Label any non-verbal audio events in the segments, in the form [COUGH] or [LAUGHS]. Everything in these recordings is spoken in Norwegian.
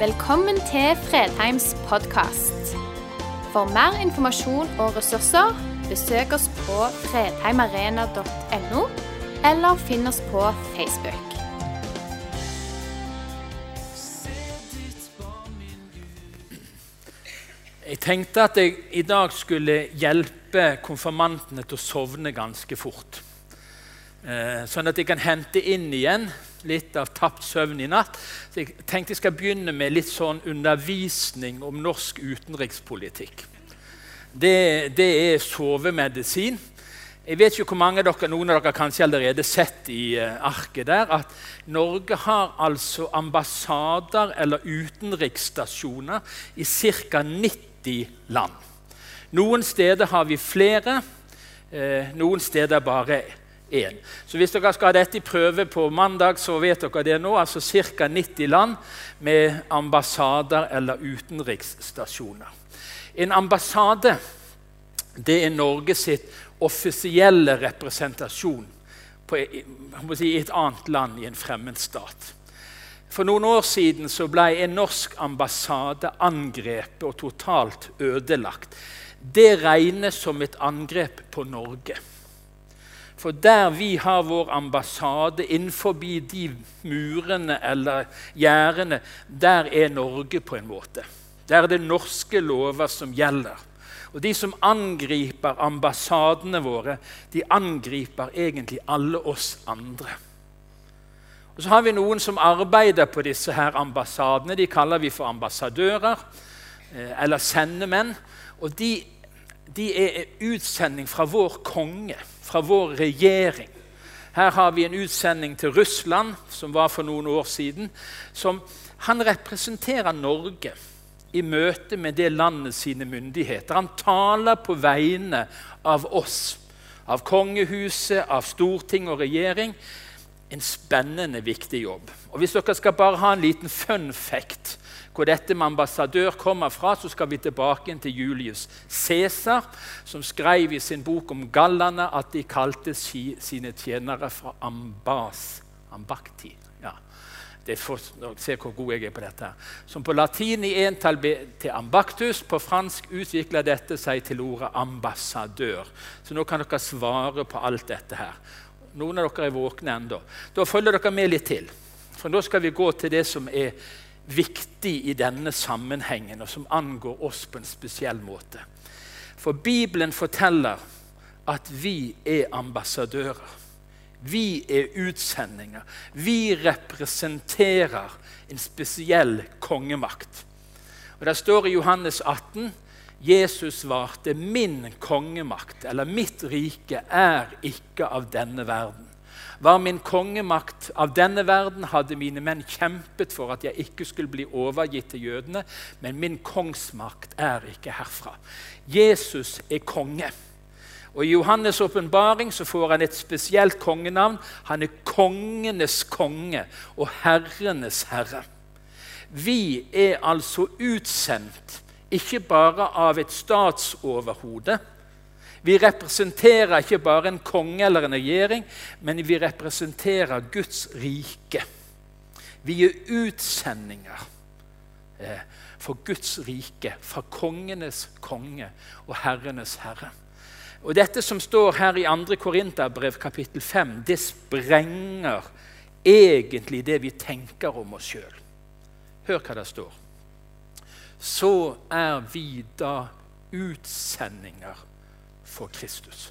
Velkommen til Fredheims podkast. For mer informasjon og ressurser, besøk oss på fredheimarena.no, eller finn oss på Facebook. Jeg tenkte at jeg i dag skulle hjelpe konfirmantene til å sovne ganske fort. Eh, sånn at de kan hente inn igjen litt av tapt søvn i natt. Så jeg tenkte jeg skal begynne med litt sånn undervisning om norsk utenrikspolitikk. Det, det er sovemedisin. Jeg vet ikke hvor mange av dere, Noen av dere kanskje allerede sett i uh, arket der at Norge har altså ambassader eller utenriksstasjoner i ca. 90 land. Noen steder har vi flere, uh, noen steder bare én. Så hvis dere skal ha dette i prøve på mandag, så vet dere det nå. altså Ca. 90 land med ambassader eller utenriksstasjoner. En ambassade det er Norge sitt offisielle representasjon på, si, et annet land i en fremmed stat. For noen år siden så ble en norsk ambassade angrepet og totalt ødelagt. Det regnes som et angrep på Norge. For der vi har vår ambassade, innenfor de murene eller gjerdene, der er Norge på en måte. Der er det norske lover som gjelder. Og De som angriper ambassadene våre, de angriper egentlig alle oss andre. Og Så har vi noen som arbeider på disse her ambassadene. De kaller vi for ambassadører eh, eller sendemenn. Og de, de er utsending fra vår konge, fra vår regjering. Her har vi en utsending til Russland, som var for noen år siden. som Han representerer Norge i møte med det landet sine myndigheter. Han taler på vegne av oss, av kongehuset, av storting og regjering. En spennende, viktig jobb. Og Hvis dere skal bare ha en liten fun fact hvor dette med ambassadør kommer fra, så skal vi tilbake til Julius Cæsar, som skrev i sin bok om gallene at de kalte sine tjenere fra ambas, ambakti. Det får se hvor god jeg er på dette. Som på latin i entall til ambactus. På fransk utvikler dette seg til ordet ambassadør. Så nå kan dere svare på alt dette her. Noen av dere er våkne ennå. Da følger dere med litt til. For nå skal vi gå til det som er viktig i denne sammenhengen, og som angår oss på en spesiell måte. For Bibelen forteller at vi er ambassadører. Vi er utsendinger. Vi representerer en spesiell kongemakt. Og Det står i Johannes 18 Jesus svarte, 'Min kongemakt, eller mitt rike, er ikke av denne verden.' Var min kongemakt av denne verden, hadde mine menn kjempet for at jeg ikke skulle bli overgitt til jødene, men min kongsmakt er ikke herfra. Jesus er konge. Og I Johannes' åpenbaring får han et spesielt kongenavn. Han er kongenes konge og herrenes herre. Vi er altså utsendt ikke bare av et statsoverhode. Vi representerer ikke bare en konge eller en regjering, men vi representerer Guds rike. Vi er utsendinger eh, for Guds rike, fra kongenes konge og herrenes herre. Og Dette som står her i 2. Korinterbrev kapittel 5, det sprenger egentlig det vi tenker om oss sjøl. Hør hva det står. Så er vi da utsendinger for Kristus.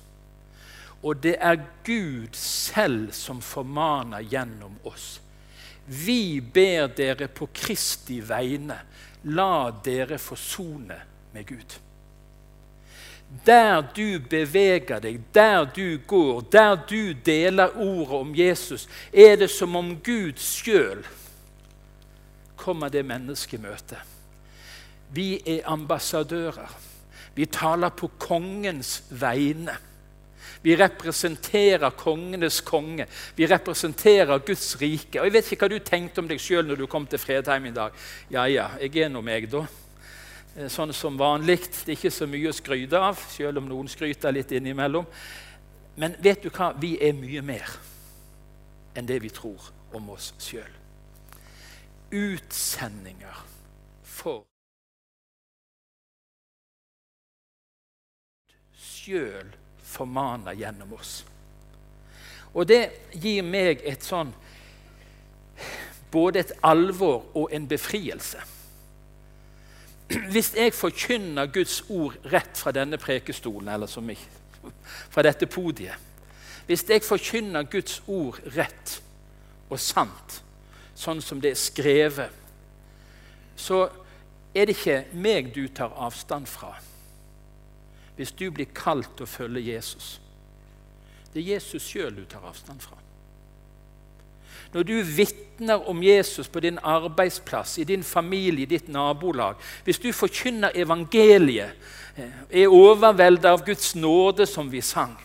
Og det er Gud selv som formaner gjennom oss. Vi ber dere på Kristi vegne, la dere forsone med Gud. Der du beveger deg, der du går, der du deler ordet om Jesus, er det som om Gud sjøl kommer det møte. Vi er ambassadører. Vi taler på kongens vegne. Vi representerer kongenes konge. Vi representerer Guds rike. Og Jeg vet ikke hva du tenkte om deg sjøl når du kom til Fredheim i dag. Ja, ja, jeg er nå meg, da. Eh, sånn som vanlig. Det er ikke så mye å skryte av, selv om noen skryter litt innimellom. Men vet du hva? Vi er mye mer enn det vi tror om oss sjøl. Utsendinger for sjøl formaner gjennom oss. Og det gir meg et sånn både et alvor og en befrielse. Hvis jeg forkynner Guds ord rett fra denne prekestolen, eller som jeg, fra dette podiet Hvis jeg forkynner Guds ord rett og sant, sånn som det er skrevet, så er det ikke meg du tar avstand fra hvis du blir kalt til å følge Jesus. Det er Jesus sjøl du tar avstand fra. Når du vitner om Jesus på din arbeidsplass, i din familie, i ditt nabolag Hvis du forkynner evangeliet, eh, er overveldet av Guds nåde, som vi sang,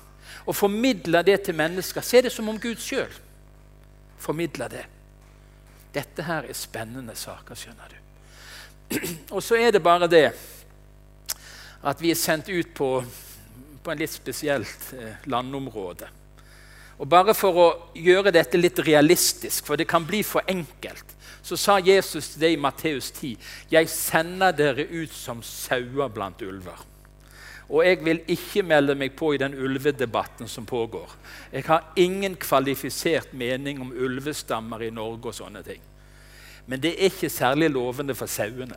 og formidler det til mennesker, så er det som om Gud sjøl formidler det. Dette her er spennende saker, skjønner du. [CLEARS THROAT] Og så er det bare det at vi er sendt ut på, på en litt spesielt eh, landområde. Og Bare for å gjøre dette litt realistisk, for det kan bli for enkelt, så sa Jesus til det i Matteus 10.: Jeg sender dere ut som sauer blant ulver. Og jeg vil ikke melde meg på i den ulvedebatten som pågår. Jeg har ingen kvalifisert mening om ulvestammer i Norge og sånne ting. Men det er ikke særlig lovende for sauene.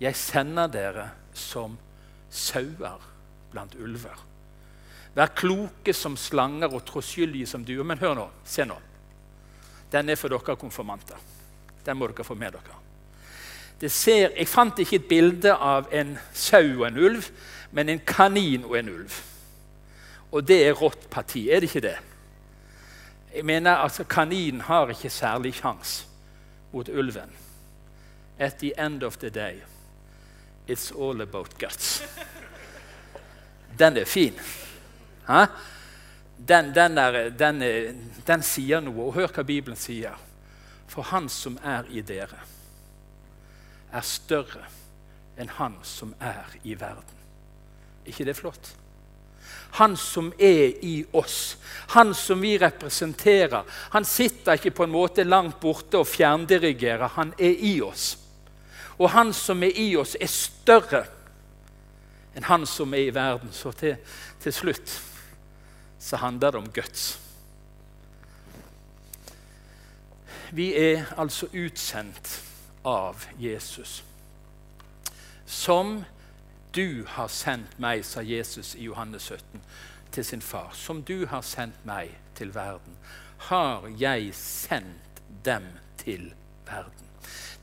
Jeg sender dere som sauer blant ulver. Vær kloke som slanger og troskyldige som duer. Men hør nå, se nå. Den er for dere konfirmanter. Den må dere få med dere. Ser, jeg fant ikke et bilde av en sau og en ulv, men en kanin og en ulv. Og det er rått parti, er det ikke det? Jeg mener altså Kaninen har ikke særlig sjanse mot ulven. At the end of the day It's all about guts. Den er fin. Den, den, er, den, er, den, sier noe. Og hør hva Bibelen sier. For han som er i dere, er større enn han som er i verden. ikke det flott? Han som er i oss, han som vi representerer. Han sitter ikke på en måte langt borte og fjerndirigerer. Han er i oss. Og han som er i oss, er større enn han som er i verden. Så til, til slutt så handler det om guts. Vi er altså utsendt av Jesus. Som du har sendt meg, sa Jesus i Johannes 17 til sin far. Som du har sendt meg til verden, har jeg sendt dem til verden.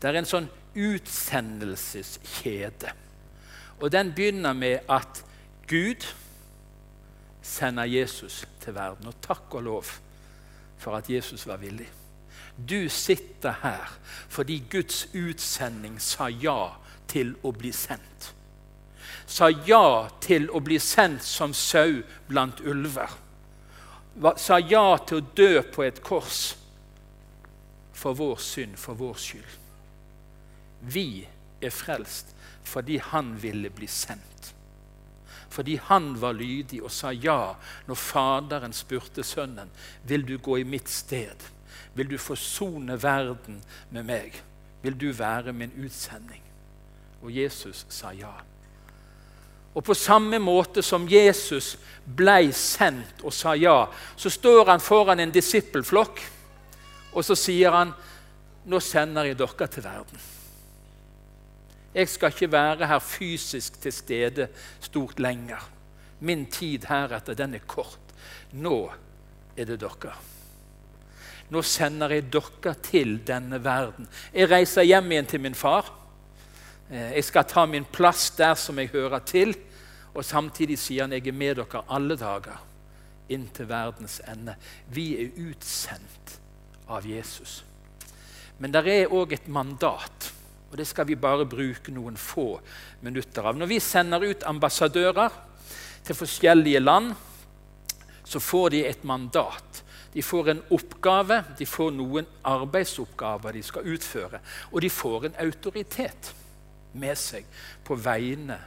Det er en sånn utsendelseskjede. Og den begynner med at Gud sender Jesus til verden. Og takk og lov for at Jesus var villig. Du sitter her fordi Guds utsending sa ja til å bli sendt. Sa ja til å bli sendt som sau blant ulver. Sa ja til å dø på et kors for vår synd, for vår skyld. Vi er frelst fordi han ville bli sendt. Fordi han var lydig og sa ja når Faderen spurte sønnen vil du gå i mitt sted. Vil du forsone verden med meg? Vil du være min utsending? Og Jesus sa ja. Og på samme måte som Jesus blei sendt og sa ja, så står han foran en disippelflokk, og så sier han, 'Nå sender jeg dere til verden.' Jeg skal ikke være her fysisk til stede stort lenger. Min tid heretter, den er kort. Nå er det dere. Nå sender jeg dere til denne verden. Jeg reiser hjem igjen til min far. Eh, jeg skal ta min plass der som jeg hører til. Og samtidig sier han jeg er med dere alle dager inn til verdens ende. Vi er utsendt av Jesus. Men det er òg et mandat. Og Det skal vi bare bruke noen få minutter av. Når vi sender ut ambassadører til forskjellige land, så får de et mandat. De får en oppgave, de får noen arbeidsoppgaver de skal utføre. Og de får en autoritet med seg på vegne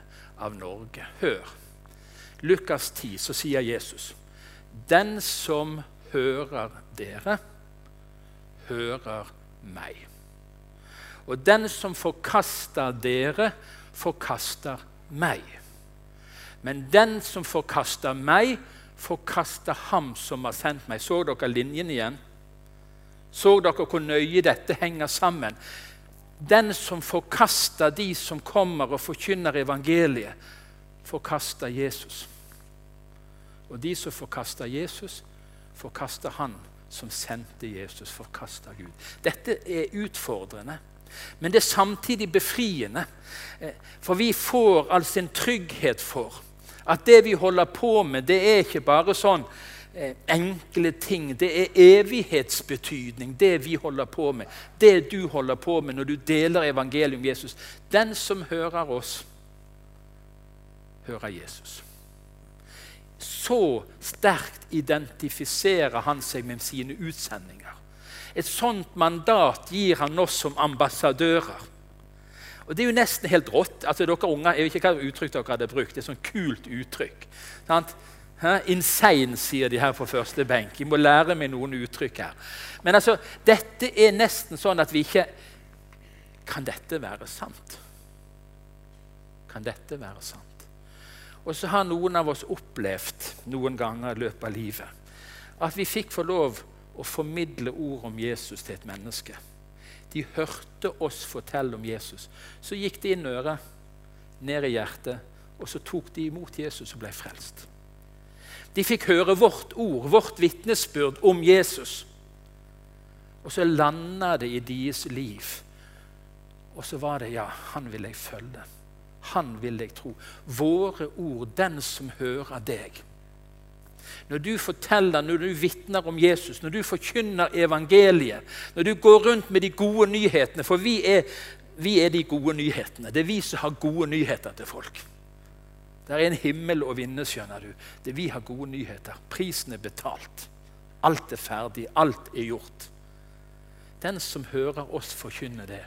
av Norge. Hør. Lukas 10 så sier Jesus.: Den som hører dere, hører meg. Og den som forkaster dere, forkaster meg. Men den som forkaster meg, forkaster ham som har sendt meg. Så dere linjen igjen? Så dere hvor nøye dette henger sammen? Den som forkaster de som kommer og forkynner evangeliet, forkaster Jesus. Og de som forkaster Jesus, forkaster han som sendte Jesus, forkaster Gud. Dette er utfordrende, men det er samtidig befriende. Eh, for vi får altså en trygghet for at det vi holder på med, det er ikke bare sånn eh, enkle ting. Det er evighetsbetydning, det vi holder på med. Det du holder på med når du deler evangeliet om Jesus. Den som hører oss, hører Jesus. Så sterkt identifiserer han seg med sine utsendinger. Et sånt mandat gir han oss som ambassadører. Og Det er jo nesten helt rått. Altså, dere unger, Jeg vet ikke hva uttrykk dere hadde brukt. Det er et sånt kult uttrykk. Sant? Insane, sier de her på første benk. Jeg må lære meg noen uttrykk her. Men altså, dette er nesten sånn at vi ikke Kan dette være sant? Kan dette være sant? Og så har noen av oss opplevd noen ganger i løpet av livet at vi fikk få lov å formidle ord om Jesus til et menneske. De hørte oss fortelle om Jesus. Så gikk det inn øret, ned i hjertet, og så tok de imot Jesus og ble frelst. De fikk høre vårt ord, vårt vitnesbyrd om Jesus. Og så landa det i deres liv. Og så var det ja, han vil jeg følge. Han vil jeg tro. Våre ord, den som hører deg. Når du forteller, når du vitner om Jesus, når du forkynner evangeliet, når du går rundt med de gode nyhetene For vi er, vi er de gode nyhetene. Det er vi som har gode nyheter til folk. Det er en himmel å vinne, skjønner du. Det Vi har gode nyheter. Prisen er betalt. Alt er ferdig. Alt er gjort. Den som hører oss forkynne det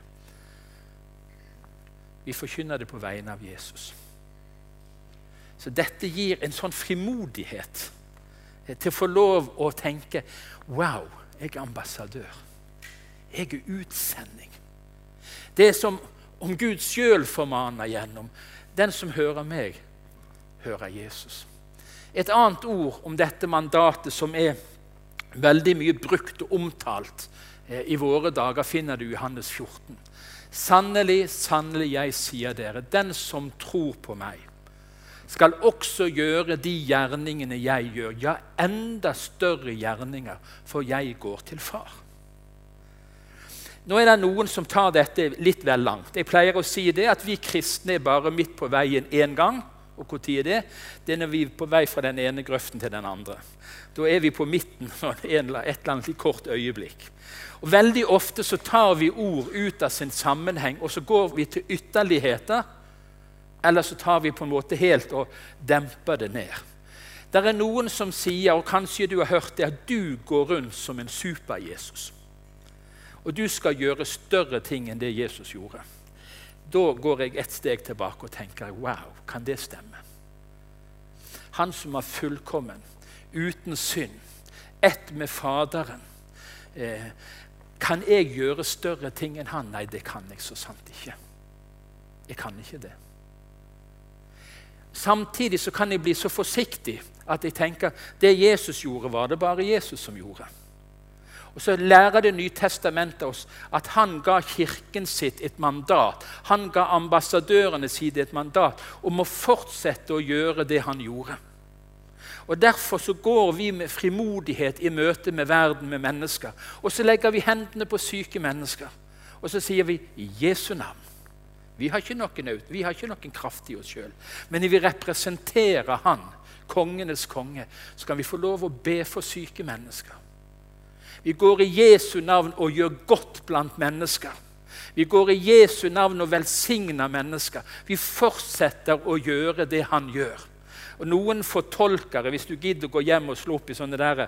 Vi forkynner det på vegne av Jesus. Så dette gir en sånn frimodighet til å få lov å tenke Wow, jeg er ambassadør. Jeg er utsending. Det er som om Gud sjøl formaner gjennom den som hører meg hører Jesus. Et annet ord om dette mandatet som er veldig mye brukt og omtalt eh, i våre dager, finner du i Johannes 14. Sannelig, sannelig, jeg sier dere, den som tror på meg, skal også gjøre de gjerningene jeg gjør, ja, enda større gjerninger, for jeg går til Far. Nå er det noen som tar dette litt vel langt. Jeg pleier å si det at vi kristne er bare midt på veien én gang. Og når er det? Det er når vi er på vei fra den ene grøften til den andre. Da er vi på midten [LAUGHS] for et eller annet kort øyeblikk. Og Veldig ofte så tar vi ord ut av sin sammenheng, og så går vi til ytterligheter. Eller så tar vi på en måte helt og demper det ned. Det er noen som sier, og kanskje du har hørt det, at du går rundt som en super-Jesus. Og du skal gjøre større ting enn det Jesus gjorde. Da går jeg et steg tilbake og tenker wow, kan det stemme? Han som er fullkommen, uten synd, ett med Faderen. Eh, kan jeg gjøre større ting enn han? Nei, det kan jeg så sant ikke. Jeg kan ikke det. Samtidig så kan jeg bli så forsiktig at jeg tenker det Jesus gjorde, var det bare Jesus som gjorde. Og Så lærer Det nye testamentet oss at han ga kirken sitt et mandat. Han ga ambassadørene sine et mandat om å fortsette å gjøre det han gjorde. Og Derfor så går vi med frimodighet i møte med verden, med mennesker. Og så legger vi hendene på syke mennesker. Og så sier vi i Jesu navn. Vi har ikke noen, vi har ikke noen kraft i oss sjøl, men når vi representerer Han, kongenes konge, så kan vi få lov å be for syke mennesker. Vi går i Jesu navn og gjør godt blant mennesker. Vi går i Jesu navn og velsigner mennesker. Vi fortsetter å gjøre det han gjør. Og Noen fortolkere, hvis du gidder å gå hjem og slå opp i sånne der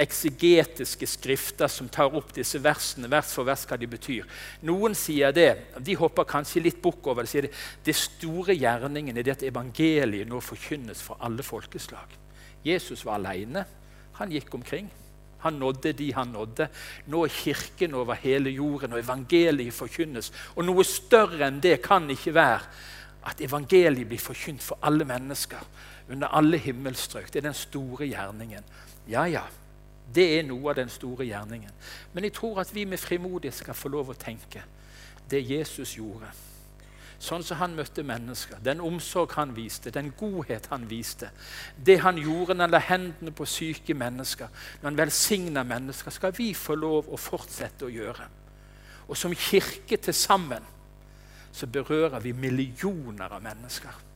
eksegetiske skrifter som tar opp disse versene vers for vers hva de betyr Noen sier det, de hopper kanskje litt bukk over det. sier det, det store gjerningen er det at evangeliet nå forkynnes for alle folkeslag. Jesus var alene. Han gikk omkring. Han nådde de han nådde. Nå er Kirken over hele jorden, og evangeliet forkynnes. Og noe større enn det kan ikke være at evangeliet blir forkynt for alle mennesker. Under alle himmelstrøk. Det er den store gjerningen. Ja, ja, det er noe av den store gjerningen. Men jeg tror at vi med frimodighet skal få lov å tenke det Jesus gjorde. Sånn som han møtte mennesker, den omsorg han viste, den godhet han viste. Det han gjorde når han la hendene på syke mennesker, når han velsigna mennesker, skal vi få lov å fortsette å gjøre. Og som kirke til sammen så berører vi millioner av mennesker.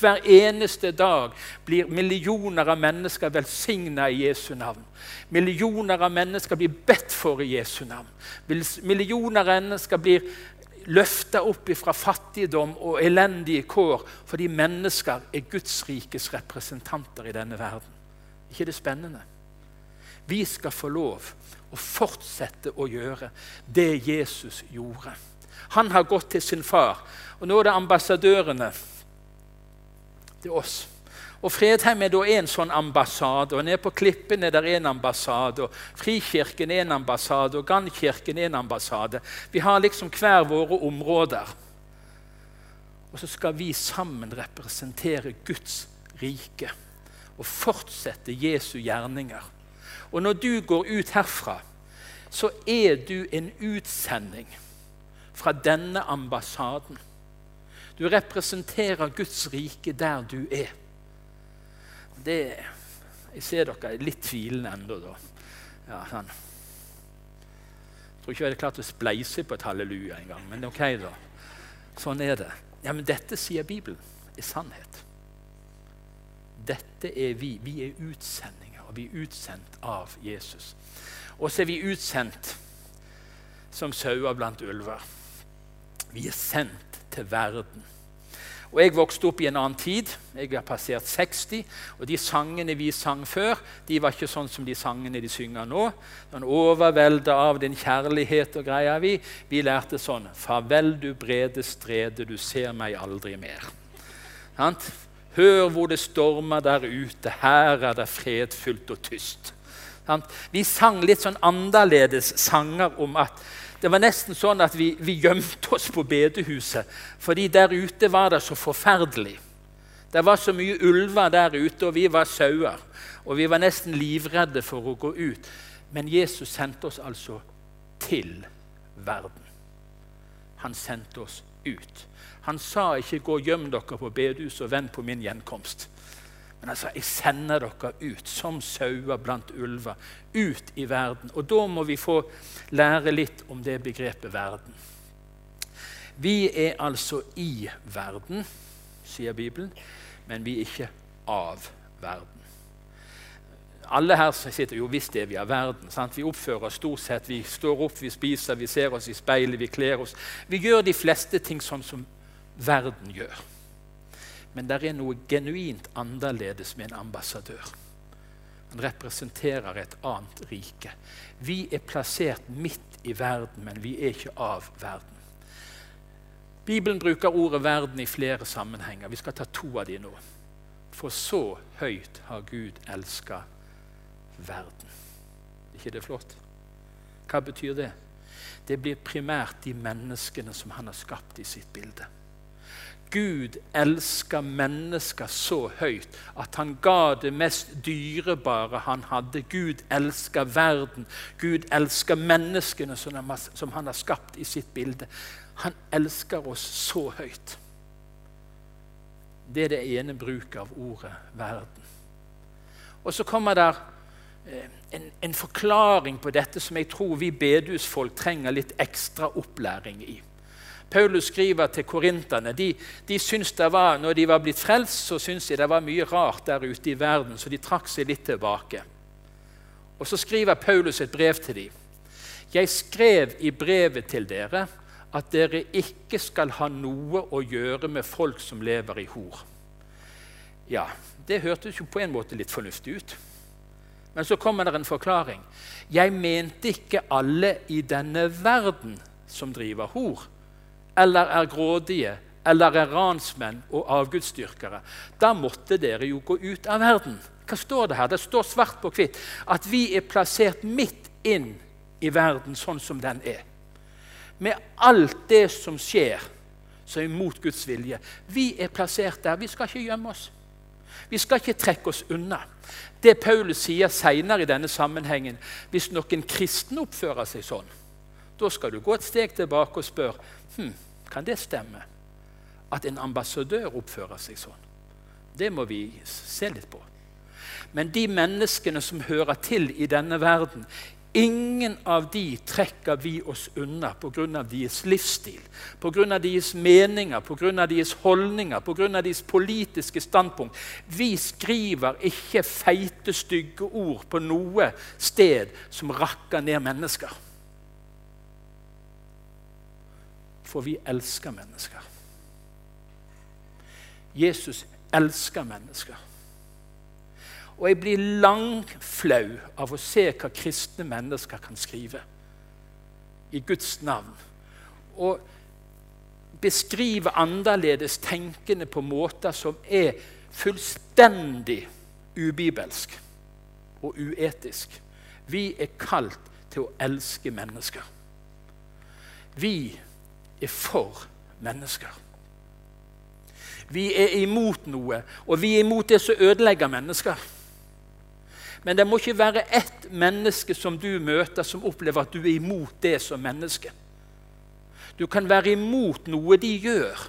Hver eneste dag blir millioner av mennesker velsigna i Jesu navn. Millioner av mennesker blir bedt for i Jesu navn. Millioner av mennesker blir løfta opp fra fattigdom og elendige kår fordi mennesker er Guds rikes representanter i denne verden. ikke det spennende? Vi skal få lov å fortsette å gjøre det Jesus gjorde. Han har gått til sin far. Og nå er det ambassadørene til oss. Og Fredheim er da en sånn ambassade. og Nede på Klippen er det en ambassade. og Frikirken er en ambassade, og Gannkirken er en ambassade. Vi har liksom hver våre områder. Og så skal vi sammen representere Guds rike og fortsette Jesu gjerninger. Og når du går ut herfra, så er du en utsending fra denne ambassaden. Du representerer Guds rike der du er. Det, jeg ser dere er litt tvilende ennå. Ja, sånn. Jeg tror ikke jeg hadde klart å spleise på et halleluja engang, men ok, da. Sånn er det. Ja, Men dette, sier Bibelen, er sannhet. Dette er vi. Vi er utsendinger, og vi er utsendt av Jesus. Og så er vi utsendt som sauer blant ulver. Vi er sendt til verden. Og Jeg vokste opp i en annen tid. Jeg har passert 60. Og de sangene vi sang før, de var ikke sånn som de sangene de synger nå. Den overvelda av din kjærlighet og greia vi. Vi lærte sånn Farvel, du brede strede, du ser meg aldri mer. Hør hvor det stormer der ute, her er det fredfullt og tyst. Vi sang litt sånn annerledes sanger om at det var nesten sånn at vi, vi gjemte oss på bedehuset, fordi der ute var det så forferdelig. Det var så mye ulver der ute, og vi var sauer. Og vi var nesten livredde for å gå ut. Men Jesus sendte oss altså til verden. Han sendte oss ut. Han sa ikke 'gå og gjem dere på bedehuset og vent på min gjenkomst'. Men altså, 'jeg sender dere ut som sauer blant ulver', ut i verden. Og da må vi få lære litt om det begrepet verden. Vi er altså i verden, sier Bibelen, men vi er ikke av verden. Alle her sitter jo visst er vi av verden. Sant? Vi oppfører oss stort sett. Vi står opp, vi spiser, vi ser oss i speilet, vi kler oss. Vi gjør de fleste ting sånn som verden gjør. Men det er noe genuint annerledes med en ambassadør. Han representerer et annet rike. Vi er plassert midt i verden, men vi er ikke av verden. Bibelen bruker ordet 'verden' i flere sammenhenger. Vi skal ta to av de nå. For så høyt har Gud elska verden. Er ikke det flott? Hva betyr det? Det blir primært de menneskene som han har skapt i sitt bilde. Gud elsker mennesker så høyt at han ga det mest dyrebare han hadde. Gud elsker verden. Gud elsker menneskene som han har skapt i sitt bilde. Han elsker oss så høyt. Det er det ene bruket av ordet 'verden'. Og så kommer der eh, en, en forklaring på dette som jeg tror vi bedehusfolk trenger litt ekstra opplæring i. Paulus skriver til korinterne de, de det var, Når de var blitt frelst, så syntes de det var mye rart der ute i verden, så de trakk seg litt tilbake. Og Så skriver Paulus et brev til dem. Jeg skrev i brevet til dere at dere ikke skal ha noe å gjøre med folk som lever i hor. Ja, det hørtes jo på en måte litt fornuftig ut. Men så kommer det en forklaring. Jeg mente ikke alle i denne verden som driver hor eller er grådige eller er ransmenn og avgudsdyrkere, da måtte dere jo gå ut av verden. Hva står det her? Det står svart på hvitt at vi er plassert midt inn i verden sånn som den er. Med alt det som skjer som er imot Guds vilje. Vi er plassert der. Vi skal ikke gjemme oss. Vi skal ikke trekke oss unna. Det Paulus sier senere i denne sammenhengen, hvis noen kristne oppfører seg sånn, da skal du gå et steg tilbake og spørre hm, kan det stemme at en ambassadør oppfører seg sånn. Det må vi se litt på. Men de menneskene som hører til i denne verden, ingen av de trekker vi oss unna pga. deres livsstil, pga. deres meninger, pga. deres holdninger, pga. deres politiske standpunkt. Vi skriver ikke feite, stygge ord på noe sted som rakker ned mennesker. For vi elsker mennesker. Jesus elsker mennesker. Og jeg blir langflau av å se hva kristne mennesker kan skrive i Guds navn. Og beskrive annerledes tenkende på måter som er fullstendig ubibelsk og uetisk. Vi er kalt til å elske mennesker. Vi er for mennesker. Vi er imot noe, og vi er imot det som ødelegger mennesker. Men det må ikke være ett menneske som du møter, som opplever at du er imot det som menneske. Du kan være imot noe de gjør.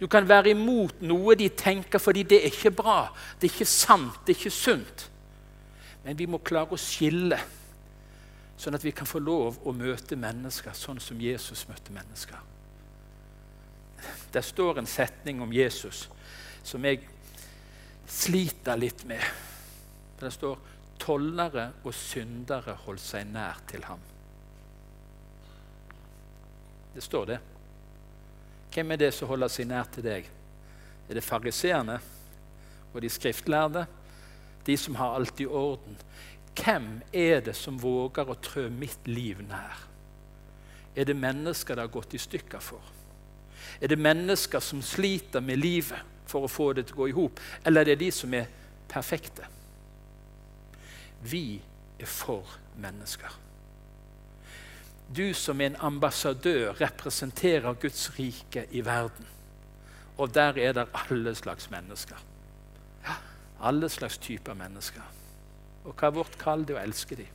Du kan være imot noe de tenker fordi det er ikke bra, det er ikke sant, det er ikke sunt. Men vi må klare å skille, sånn at vi kan få lov å møte mennesker sånn som Jesus møtte mennesker. Det står en setning om Jesus som jeg sliter litt med. Det står tollere og syndere holdt seg nær til ham. Det står det. Hvem er det som holder seg nær til deg? Er det fariseerne og de skriftlærde? De som har alt i orden? Hvem er det som våger å trø mitt liv nær? Er det mennesker det har gått i stykker for? Er det mennesker som sliter med livet for å få det til å gå i hop? Eller er det de som er perfekte? Vi er for mennesker. Du som en ambassadør representerer Guds rike i verden. Og der er det alle slags mennesker. Ja, alle slags typer mennesker. Og hva er vårt kall? Det å elske dem.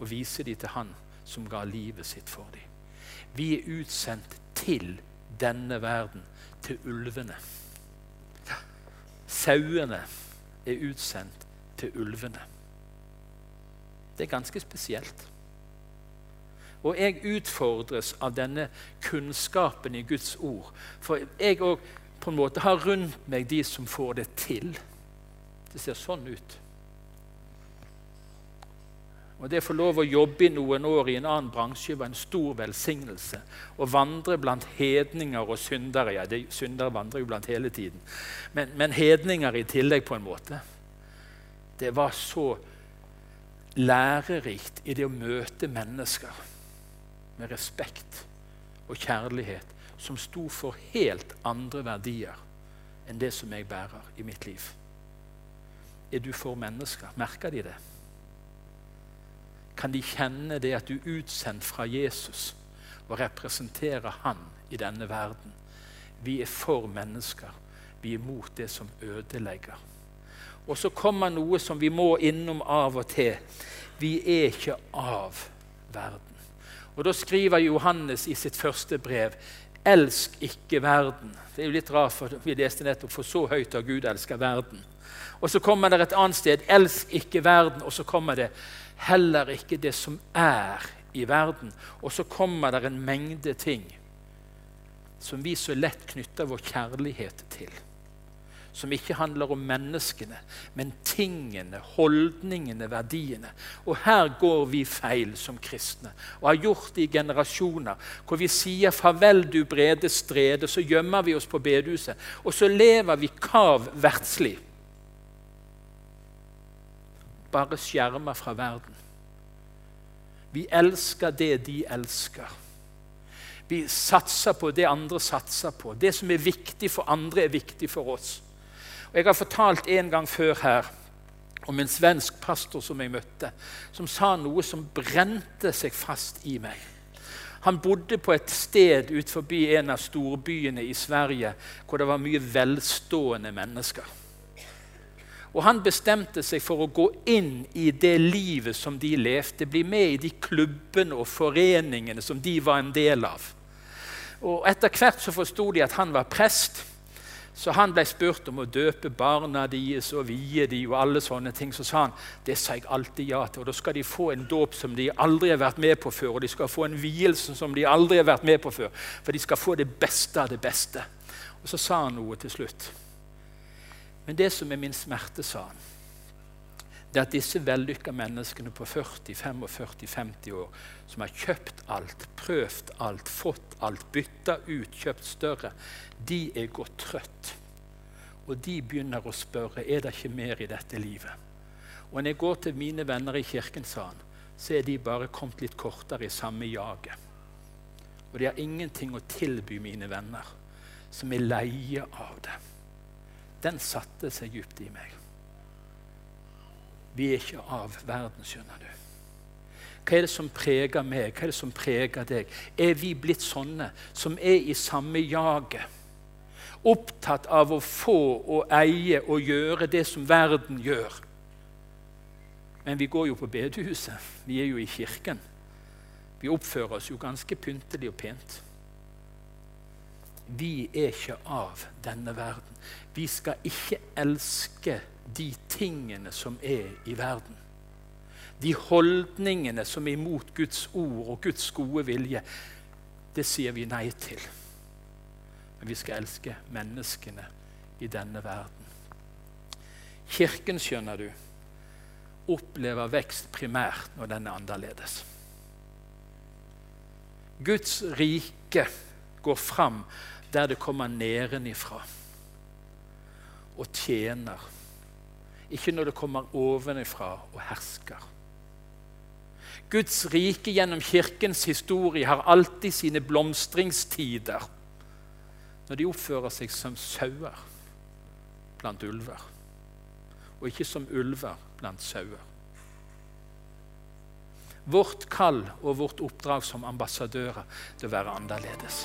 Og vise dem til Han som ga livet sitt for dem. Vi er utsendt til denne verden, til ulvene. Sauene er utsendt til ulvene. Det er ganske spesielt. Og jeg utfordres av denne kunnskapen i Guds ord. For jeg òg har rundt meg de som får det til. Det ser sånn ut. Og Det å få lov å jobbe i noen år i en annen bransje var en stor velsignelse. Å vandre blant hedninger og syndere ja, Syndere vandrer jo blant hele tiden. Men, men hedninger i tillegg, på en måte. Det var så lærerikt i det å møte mennesker med respekt og kjærlighet som sto for helt andre verdier enn det som jeg bærer i mitt liv. Er du for mennesker? Merker de det? Kan de kjenne det at du er utsendt fra Jesus og representerer Han i denne verden? Vi er for mennesker. Vi er mot det som ødelegger. Og så kommer noe som vi må innom av og til. Vi er ikke av verden. Og Da skriver Johannes i sitt første brev Elsk ikke verden. Det er jo litt rart, for vi leste nettopp For så høyt har Gud elsker verden. Og så kommer det et annet sted Elsk ikke verden. Og så kommer det heller ikke det som er i verden. Og så kommer det en mengde ting som vi så lett knytter vår kjærlighet til som ikke handler om menneskene, men tingene, holdningene, verdiene. Og her går vi feil som kristne, og har gjort det i generasjoner. Hvor vi sier 'farvel, du brede strede', så gjemmer vi oss på bedehuset. Og så lever vi kav verdslig. Bare skjerma fra verden. Vi elsker det de elsker. Vi satser på det andre satser på. Det som er viktig for andre, er viktig for oss. Og Jeg har fortalt en gang før her om en svensk pastor som jeg møtte, som sa noe som brente seg fast i meg. Han bodde på et sted ut forbi en av storbyene i Sverige hvor det var mye velstående mennesker. Og Han bestemte seg for å gå inn i det livet som de levde, bli med i de klubbene og foreningene som de var en del av. Og Etter hvert så forsto de at han var prest. Så han ble spurt om å døpe barna deres og vie dem og alle sånne ting. Så sa han det sa jeg alltid ja til. Og da skal de få en dåp som de aldri har vært med på før. Og de skal få en vielse som de aldri har vært med på før. For de skal få det beste av det beste. Og så sa han noe til slutt. Men det som er min smerte, sa han, det er at disse vellykka menneskene på 40, 45, 50 år som har kjøpt alt, prøvd alt, fått alt, bytta ut, kjøpt større, de er gått trøtt. Og de begynner å spørre er det ikke mer i dette livet. Og når jeg går til mine venner i kirken, sa han, så er de bare kommet litt kortere i samme jaget. Og de har ingenting å tilby mine venner som er leie av det. Den satte seg dypt i meg. Vi er ikke av verden, skjønner du. Hva er det som preger meg? Hva er det som preger deg? Er vi blitt sånne som er i samme jaget? Opptatt av å få og eie og gjøre det som verden gjør. Men vi går jo på bedehuset. Vi er jo i kirken. Vi oppfører oss jo ganske pyntelig og pent. Vi er ikke av denne verden. Vi skal ikke elske de tingene som er i verden. De holdningene som er imot Guds ord og Guds gode vilje, det sier vi nei til. Men vi skal elske menneskene i denne verden. Kirken, skjønner du, opplever vekst primært når den er annerledes. Guds rike går fram der det kommer nedenifra og tjener ikke når det kommer ovenifra og hersker. Guds rike gjennom kirkens historie har alltid sine blomstringstider når de oppfører seg som sauer blant ulver, og ikke som ulver blant sauer. Vårt kall og vårt oppdrag som ambassadører til å være annerledes.